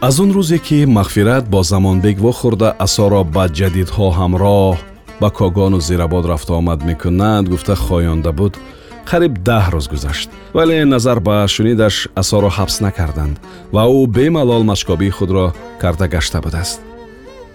аз он рӯзе ки мағфират бо замонбек вохӯрда асоро ба ҷадидҳо ҳамроҳ ба когону зирабод рафтуомад мекунад гуфта хоёнда буд қариб даҳ рӯз гузашт. Вале назар ба шунидаш асоро ҳабс накарданд ва ӯ бемалол машкобии худро карда гашта будааст.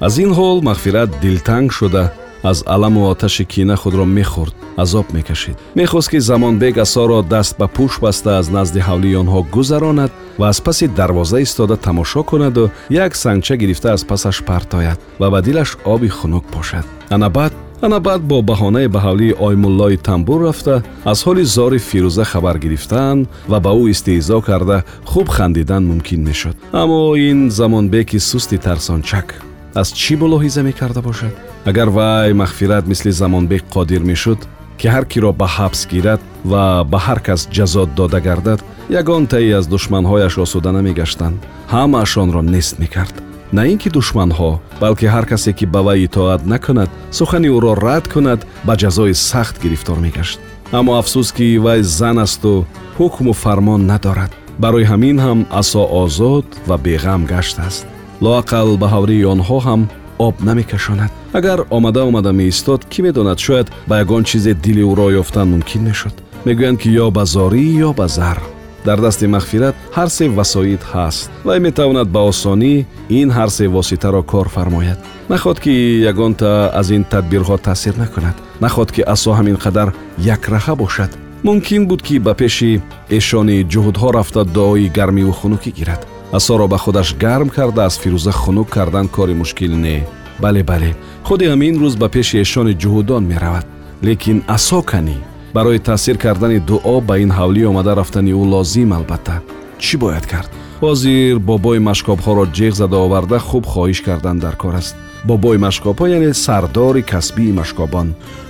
Аз ин ҳол мағфират дилтанг шуда аз аламу оташи кина худро мехӯрд азоб мекашид. Мехост ки замонбек асоро даст ба пӯш баста аз назди ҳавлии онҳо гузаронад ва аз паси дарвоза истода тамошо кунаду як сангча гирифта аз пасаш партояд ва ба дилаш оби хунук бошад ана баъд ана баъд бо баҳонаи ба ҳавлии оймуллои тамбур рафта аз ҳоли зори фирӯза хабар гирифтан ва ба ӯ истеҳзо карда хуб хандидан мумкин мешуд. Аммо ин замонбеки сусти тарсончак аз чӣ мулоҳиза мекарда бошад? Агар вай мағфират мисли замонбек қодир мешуд ки ҳар киро ба ҳабс гирад ва ба ҳар кас ҷазо дода гардад ягон таи аз душманҳояш осуда намегаштанд ҳамаашонро нест мекард. На ин ки душманҳо балки ҳар касе ки ба вай итоат накунад сухани ӯро рад кунад ба ҷазои сахт гирифтор мегашт. Аммо афсӯс ки вай зан асту ҳукму фармон надорад. Барои ҳамин ҳам асо озод ва беғам гаштааст лоақал ба ҳаврии онҳо ҳам об намекашонад. Агар омада омада меистод кӣ медонад? Шояд ба ягон чизе дили ӯро ёфтан мумкин мешуд. Мегӯянд ки ё ба зорӣ ё ба зар. Дар дасти мағфират ҳар се васоид ҳаст вай метавонад ба осонӣ ин ҳар се воситаро кор фармояд. Наход ки ягонта аз ин тадбирҳо таъсир накунад. Наход ки асо ҳамин қадар якраха бошад. Мумкин буд ки ба пеши эшони ҷуҳудҳо рафта дуои гармиву хунукӣ гирад асоро ба худаш гарм карда аз фирӯза хунук кардан кори мушкил не. Бале бале худи ҳамин рӯз ба пеши эшони ҷуҳудон меравад. Лекин асо канӣ барои таъсир кардани дуо ба ин ҳавлӣ омада рафтани ӯ лозим албатта. Чӣ бояд кард? Ҳозир бобои машкобҳоро ҷеғ зада оварда хуб хоҳиш кардан дар кор аст. Бобои машкобҳо яъне сардори касбии машкобон.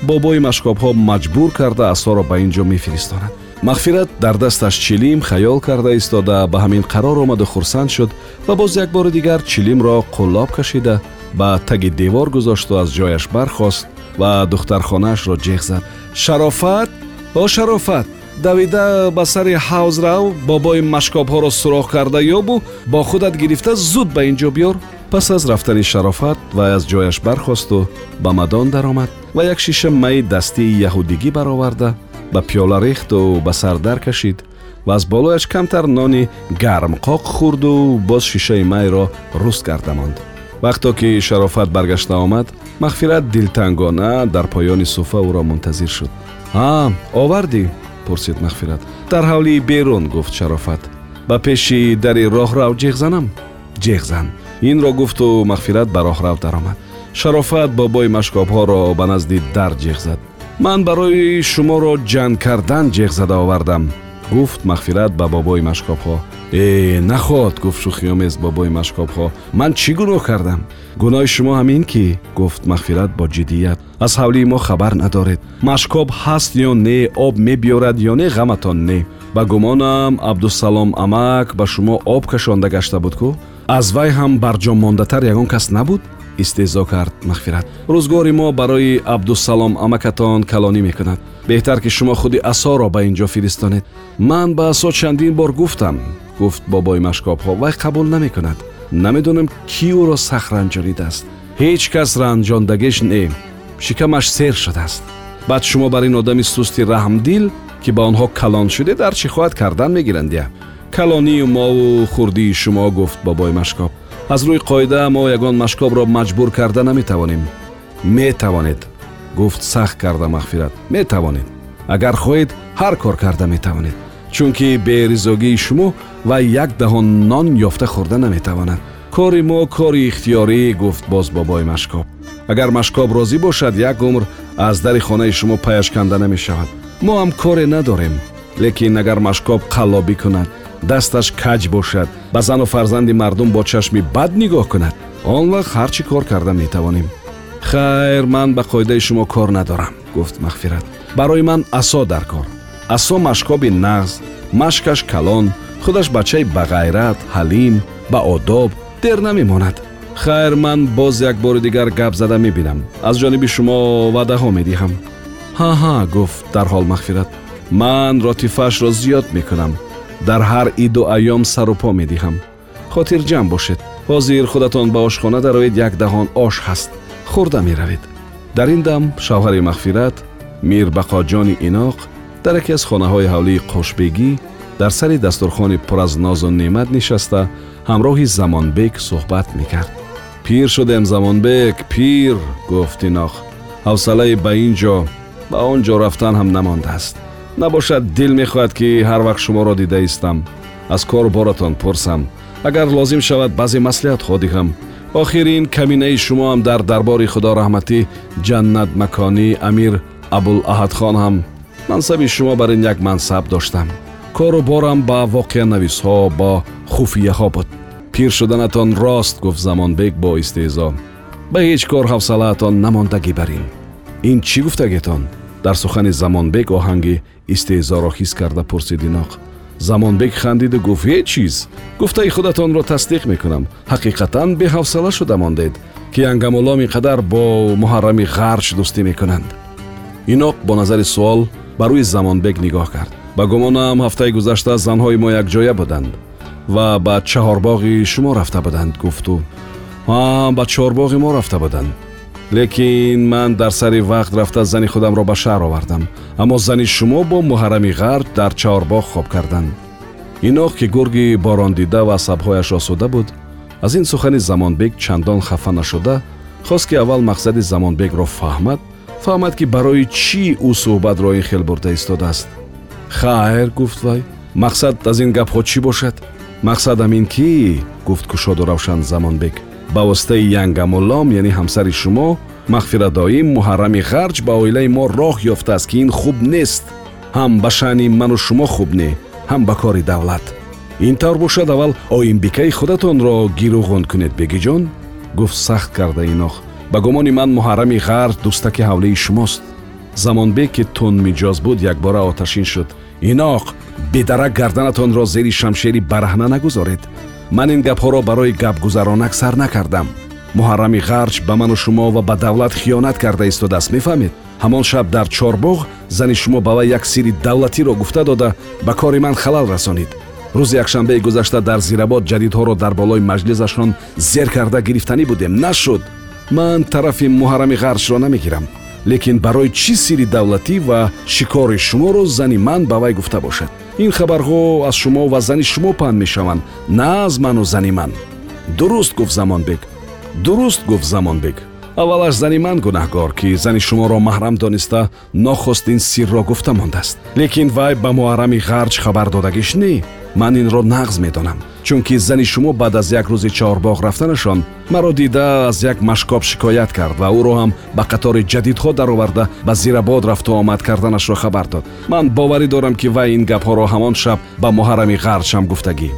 Бобои машкобҳо маҷбур карда асоро ба ин ҷо мефиристонад мағфират дар дасташ чилим хаёл карда истода ба ҳамин қарор омаду хурсанд шуд ва боз як бори дигар чилимро қуллоб кашида ба таги девор гузошту аз ҷояш бархост ва духтархонаашро ҷеғ зад. Шарофат о шарофат давида ба сари ҳавз рав бобои машкобҳоро суроғ карда ёбу? Бо худат гирифта зуд ба ин ҷо биёр. Пас аз рафтани шарофат вай аз ҷояш бархосту ба мадон даромад ва як шиша майи дастии яҳудигӣ бароварда ба пиёла рехту ба сар дар кашид ва аз болояш камтар нони гармқоқ хӯрду боз шишаи майро руст карда монд. Вақто ки шарофат баргашта омад мағфират дилтангона дар поёни суфа ӯро мунтазир шуд. А овардӣ пурсид мағфират. Дар ҳавлии берун гуфт шарофат. Ба пеши дари роҳрав ҷеғ занам ҷеғ зан инро гуфту мағфират ба роҳрав даромад. Шарофат бобои машкобҳоро ба назди дар ҷеғ зад ман барои шуморо ҷанг кардан ҷеғ зада овардам. Гуфт мағфират ба бобои машкобҳо э нахот гуфт шӯхиомез бобои машкобҳо ман чӣ гуноҳ кардам? Гуноҳи шумо ҳамин ки гуфт мағфират бо ҷиддият. Аз ҳавлии мо хабар надоред. Машкоб ҳаст ё не об мебиёрад ё не ғаматон не. Ба гумонам абдусалом амак ба шумо об кашонда гашта буд кӯ аз вай ҳам барҷомондатар ягон кас набуд истеҳзо кард мағфират рӯзгори мо барои абдусалом амакатон калонӣ мекунад беҳтар ки шумо худи асоро ба ин ҷо фиристонед ман ба асо чандин бор гуфтам гуфт бобои машкобҳо вай қабул намекунад намедонам кӣ ӯро сахт ранҷонидааст ҳеҷ кас ранҷондагиш не шикамаш сер шудааст баъд шумо бар ин одами сусти раҳмдил ки ба онҳо калон шудед ҳар чӣ хоҳад кардан мегиранд я калонию мову хурдии шумо гуфт бобои машкоб аз рӯи қоида мо ягон машкобро маҷбур карда наметавонем. Метавонед гуфт сахт карда мағфират метавонед. Агар хоҳед ҳар кор карда метавонед. Чунки беризогии шумо ва як даҳон нон ёфта хӯрда наметавонад. Кори мо кори ихтиёрӣ гуфт боз бобои машкоб. Агар машкоб розӣ бошад як умр аз дари хонаи шумо паяш канда намешавад. Мо ҳам коре надорем лекин агар машкоб қаллобӣ кунад дасташ каҷ бошад ба зану фарзанди мардум бо чашми бад нигоҳ кунад он вақт ҳар чӣ кор карда метавонем хайр ман ба қоидаи шумо кор надорам гуфт мағфират барои ман асо дар кор асо машкоби нағз машкаш калон худаш бачаи бағайрат ҳалим ба одоб дер намемонад хайр ман боз як бори дигар гап зада мебинам аз ҷониби шумо ваъдаҳо медиҳам ҳа ҳа гуфт дарҳол мағфират ман ротифаашро зиёд мекунам дар ҳар иду айём сару по медиҳам хотирҷамъ бошед ҳозир худатон ба ошхона дароед як даҳон ош ҳаст хӯрда меравед дар ин дам шавҳари мағфират мирбақоҷони иноқ дар яке аз хонаҳои ҳавлии қошбегӣ дар сари дастурхони пур аз нозу неъмат нишаста ҳамроҳи замонбек суҳбат мекард пир шудем замонбек пир гуфт иноқ ҳавсалаи ба ин ҷо ба он ҷо рафтан ҳам намондааст набошад дил мехоҳад ки ҳар вақт шуморо дида истам аз кору боратон пурсам агар лозим шавад баъзе маслиҳатҳо диҳам охир ин каминаи шумоам дар дарбори худо раҳматӣ ҷаннат маконӣ амир абулаҳадхон ҳам мансаби шумо бар ин як мансаб доштам кору борам ба воқеанависҳо бо хуфияҳо буд пир шуданатон рост гуфт замонбек бо истеҳзо ба ҳеҷ кор ҳавсалаатон намондагӣ бар ин ин чӣ гуфтагетон дар сухани замонбек оҳанги истеҳзоро ҳис карда пурсид иноқ замонбек хандиду гуфт ҳеҷ чиз гуфтаи худатонро тасдиқ мекунам ҳақиқатан беҳавсала шуда мондед ки ангамулом ин қадар бо муҳаррами ғарч дӯстӣ мекунанд иноқ бо назари суол ба рӯи замонбек нигоҳ кард ба гумонам ҳафтаи гузашта занҳои мо якҷоя буданд ва ба чаҳорбоғи шумо рафта буданд гуфту ҳа ба чаҳорбоғи мо рафта буданд лекин ман дар сари вақт рафта зани худамро ба шаҳр овардам аммо зани шумо бо муҳаррами ғарҷ дар чаҳорбоғ хоб карданд. Иноқ ки гурги борондида ва асабҳояш осуда буд аз ин сухани замонбек чандон хафа нашуда хост ки аввал мақсади замонбекро фаҳмад фаҳмад ки барои чӣ ӯ суҳбатро ин хел бурда истодааст? Хайр гуфт вай мақсад аз ин гапҳо чӣ бошад? Мақсадам ин ки гуфт кушоду равшан замонбек ба воситаи янгамуллом яъне ҳамсари шумо мағфиратдоим муҳаррами ғарҷ ба оилаи мо роҳ ёфтааст ки ин хуб нест. Ҳам ба шаъни ману шумо хуб не ҳам ба кори давлат. Ин тавр бошад аввал оимбикаи худатонро гирӯғон кунед бегиҷон гуфт сахт карда иноқ ба гумони ман муҳаррами ғарҷ дӯстаки ҳавлии шумост. Замонбек ки тунмиҷоз буд якбора оташин шуд. Иноқ бедарак гарданатонро зери шамшери бараҳна нагузоред ман ин гапҳоро барои гапгузаронак сар накардам. Муҳаррами ғарҷ ба ману шумо ва ба давлат хиёнат карда истодааст мефаҳмед? Ҳамон шаб дар чорбоғ зани шумо ба вай як сирри давлатиро гуфта дода ба кори ман халал расонид. Рӯзи якшанбеи гузашта дар зирабод ҷадидҳоро дар болои маҷлисашон зер карда гирифтанӣ будем. Нашуд! Ман тарафи муҳаррами ғарҷро намегирам лекин барои чӣ сирри давлатӣ ва шикори шуморо зани ман ба вай гуфта бошад ин хабарҳо аз шумо ва зани шумо паҳн мешаванд на аз ману зани ман. Дуруст гуфт замонбек дуруст гуфт замонбек. Аввалаш зани ман гунаҳгор ки зани шуморо маҳрам дониста нохост ин сирро гуфта мондааст. Лекин вай ба муҳаррами ғарҷ хабар додагиш не ман инро нағз медонам чунки зани шумо баъд аз як рӯзи чаҳорбоғ рафтанашон маро дида аз як машкоб шикоят кард ва ӯро ҳам ба қатори ҷадидҳо дароварда ба зирабод рафту омад карданашро хабар дод ман боварӣ дорам ки вай ин гапҳоро ҳамон шаб ба муҳаррами ғарчам гуфтагӣ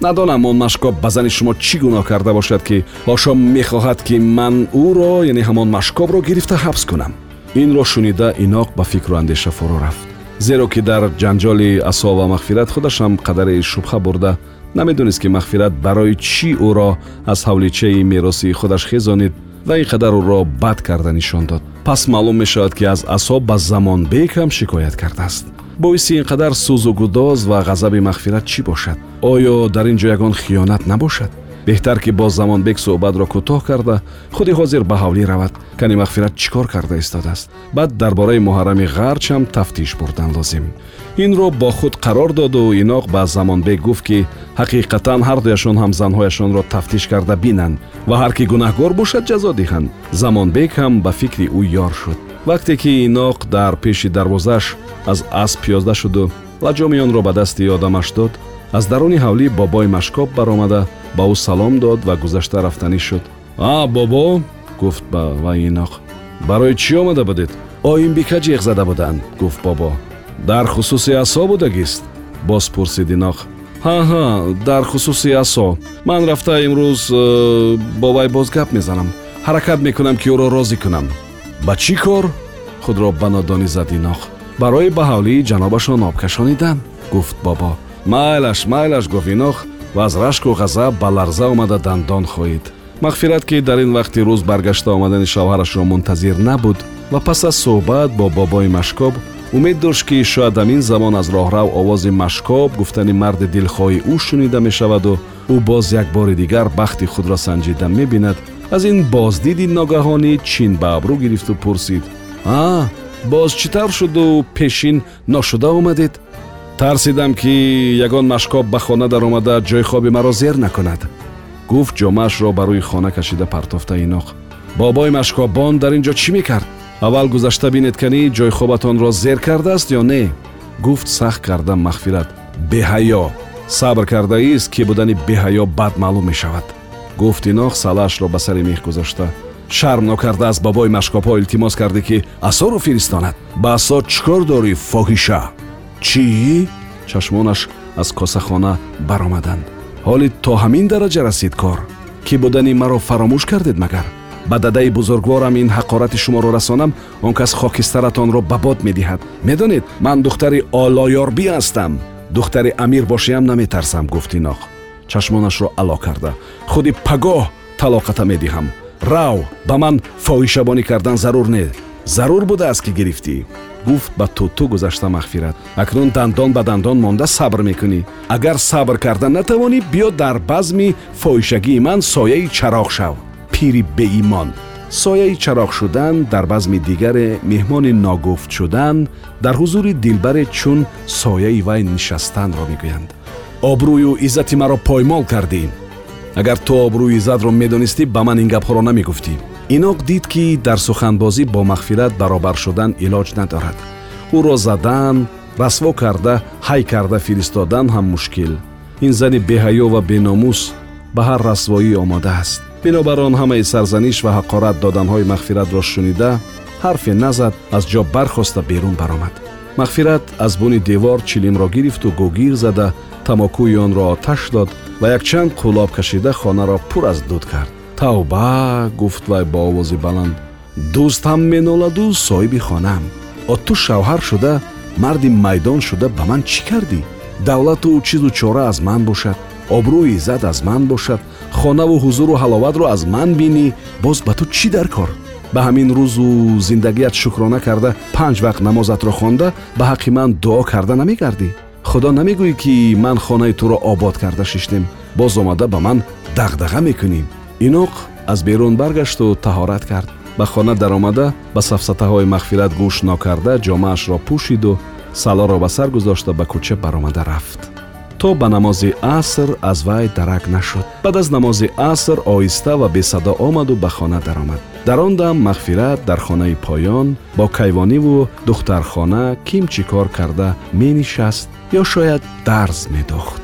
надонам он машкоб ба зани шумо чӣ гуноҳ карда бошад ки ҳошо мехоҳад ки ман ӯро яъне ҳамон машкобро гирифта ҳабс кунам инро шунида иноқ ба фикру андеша фурӯ рафт зеро ки дар ҷанҷоли асо ва мағфират худашам қадаре шубҳа бурда намедонист ки мағфират барои чӣ ӯро аз ҳавличаи мероси худаш хезонид ва ин қадар ӯро бад карда нишон дод. Пас маълум мешавад ки аз асоб ба замонбек ҳам шикоят кардааст. Боиси ин қадар сӯзу гудоз ва ғазаби мағфират чӣ бошад? Оё дар ин ҷо ягон хиёнат набошад беҳтар ки бо замонбек суҳбатро кӯтоҳ карда худи ҳозир ба ҳавлӣ равад. Кани мағфират чӣ кор карда истодааст? Баъд дар бораи муҳаррами ғарч ҳам тафтиш бурдан лозим. Инро бо худ қарор доду иноқ ба замонбек гуфт ки ҳақиқатан ҳардуяшон ҳам занҳояшонро тафтиш карда бинанд ва ҳар кӣ гунаҳгор бошад ҷазо диҳанд. Замонбек ҳам ба фикри ӯ ёр шуд. Вақте ки иноқ дар пеши дарвозааш аз асп пиёзда шуду лаҷоми онро ба дасти одамаш дод аз даруни ҳавлӣ бобои машкоб баромада ба ӯ салом дод ва гузашта рафтанӣ шуд а бобо гуфт ба вай иноқ барои чӣ омада будед оимбика ҷиғ зада буданд гуфт бобо дар хусуси асо будагист боз пурсиди нох ҳаҳа дар хусуси асо ман рафта имрӯз э, бо вай боз гап мезанам ҳаракат мекунам ки ӯро розӣ кунам ба чӣ кор худро ба нодонӣ зади нох барои ба ҳавлии ҷанобашон об кашонидан гуфт бобо майлаш майлаш гуфт инох ва аз рашку ғазаб ба ларза омада дандон хоҳид мағфират ки дар ин вақти рӯз баргашта омадани шавҳарашро мунтазир набуд ва пас аз суҳбат бо бобои машкоб умед дошт ки шояд ҳамин замон аз роҳрав овози машкоб гуфтани марди дилхоҳи ӯ шунида мешаваду ӯ боз як бори дигар бахти худро санҷида мебинад. Аз ин боздиди ногаҳонӣ чин ба абрӯ гирифту пурсид. А боз чӣ тавр шуду пешин ношуда омадед тарсидам ки ягон машкоб ба хона даромада ҷойи хоби маро зер накунад. Гуфт ҷомаашро ба рӯи хона кашида партофта иноқ. Бобои машкоббон дар ин ҷо чӣ мекард? Аввал гузашта бинед канӣ ҷойи хобатонро зер кардааст ё не? Гуфт сахт карда мағфират. Беҳаё сабр кардааист ки будани беҳаё бад маълум мешавад. Гуфт иноқ салаашро ба сари мех гузошта шарм нокарда аз бобои машкобҳо илтимос кардӣ ки асоро фиристонад. Ба асо чӣ кор дорӣ фоҳиша чӣ чашмонаш аз косахона баромаданд ҳоли то ҳамин дараҷа расид кор ки будани маро фаромӯш кардед магар ба дадаи бузургворам ин ҳақорати шуморо расонам он кас хокистаратонро ба бод медиҳад медонед ман духтари олоёрбӣ ҳастам духтари амир бошиам наметарсам гуфт иноқ чашмонашро ало карда худи пагоҳ талоқата медиҳам рав ба ман фоҳишабонӣ кардан зарур не зарур будааст ки гирифтӣ гуфт ба туту гузашта мағфират. Акнун дандон ба дандон монда сабр мекунӣ. Агар сабр карда натавонӣ биё дар базми фоҳишагии ман сояи чароғ шав. Пири беимон. Сояи чароғ шудан дар базми дигаре меҳмони ногуфт шудан дар ҳузури дилбаре чун сояи вай нишастанро мегӯянд. Обрӯю иззати маро поймол кардӣ агар ту обрӯи иззатро медонистӣ ба ман ин гапҳоро намегуфтӣ иноқ дид ки дар суханбозӣ бо мағфират баробар шудан илоҷ надорад ӯро задан расво карда ҳай карда фиристодан ҳам мушкил ин зани беҳаё ва беномус ба ҳар расвоӣ омода аст бинобар он ҳамаи сарзаниш ва ҳақорат доданҳои мағфиратро шунида ҳарфе назад аз ҷо бархоста берун баромад мағфират аз буни девор чилимро гирифту гӯгир зада тамокӯи онро оташ дод ва якчанд қулоб кашида хонаро пур аз дуд кард тавба гуфт вай бо овози баланд. Дӯст ҳам меноладу соҳиби хонам. О ту шавҳар шуда марди майдон шуда ба ман чӣ кардӣ? Давлату чизу чора аз ман бошад обрӯи иззат аз ман бошад хонаву ҳузуру ҳаловатро аз ман бинӣ. Боз ба ту чӣ дар кор? Ба ҳамин рӯзу зиндагият шукрона карда панҷ вақт намозатро хонда ба ҳаққи ман дуо карда намегардӣ? Худо намегӯӣ ки ман хонаи туро обод карда шиштем боз омада ба ман дағдаға мекунӣ иноқ аз берун баргашту таҳорат кард. Ба хона даромада ба сафсатаҳои мағфират гӯш нокарда ҷомаашро пӯшиду салоро ба сар гузошта ба кӯча баромада рафт. То ба намози аср аз вай дарак нашуд. Баъд аз намози аср оҳиста ва бесадо омаду ба хона даромад. Дар он дам мағфират дар хонаи поён бо кайвониву духтархона ким чӣ кор карда менишаст ё шояд дарз медохт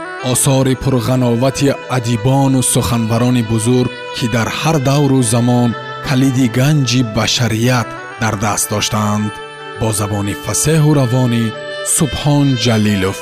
осори пурғановати адибону суханбарони бузург ки дар ҳар давру замон калиди ганҷи башарият дар даст доштаанд. Бо забони фасеҳу равонӣ субҳон ҷалилов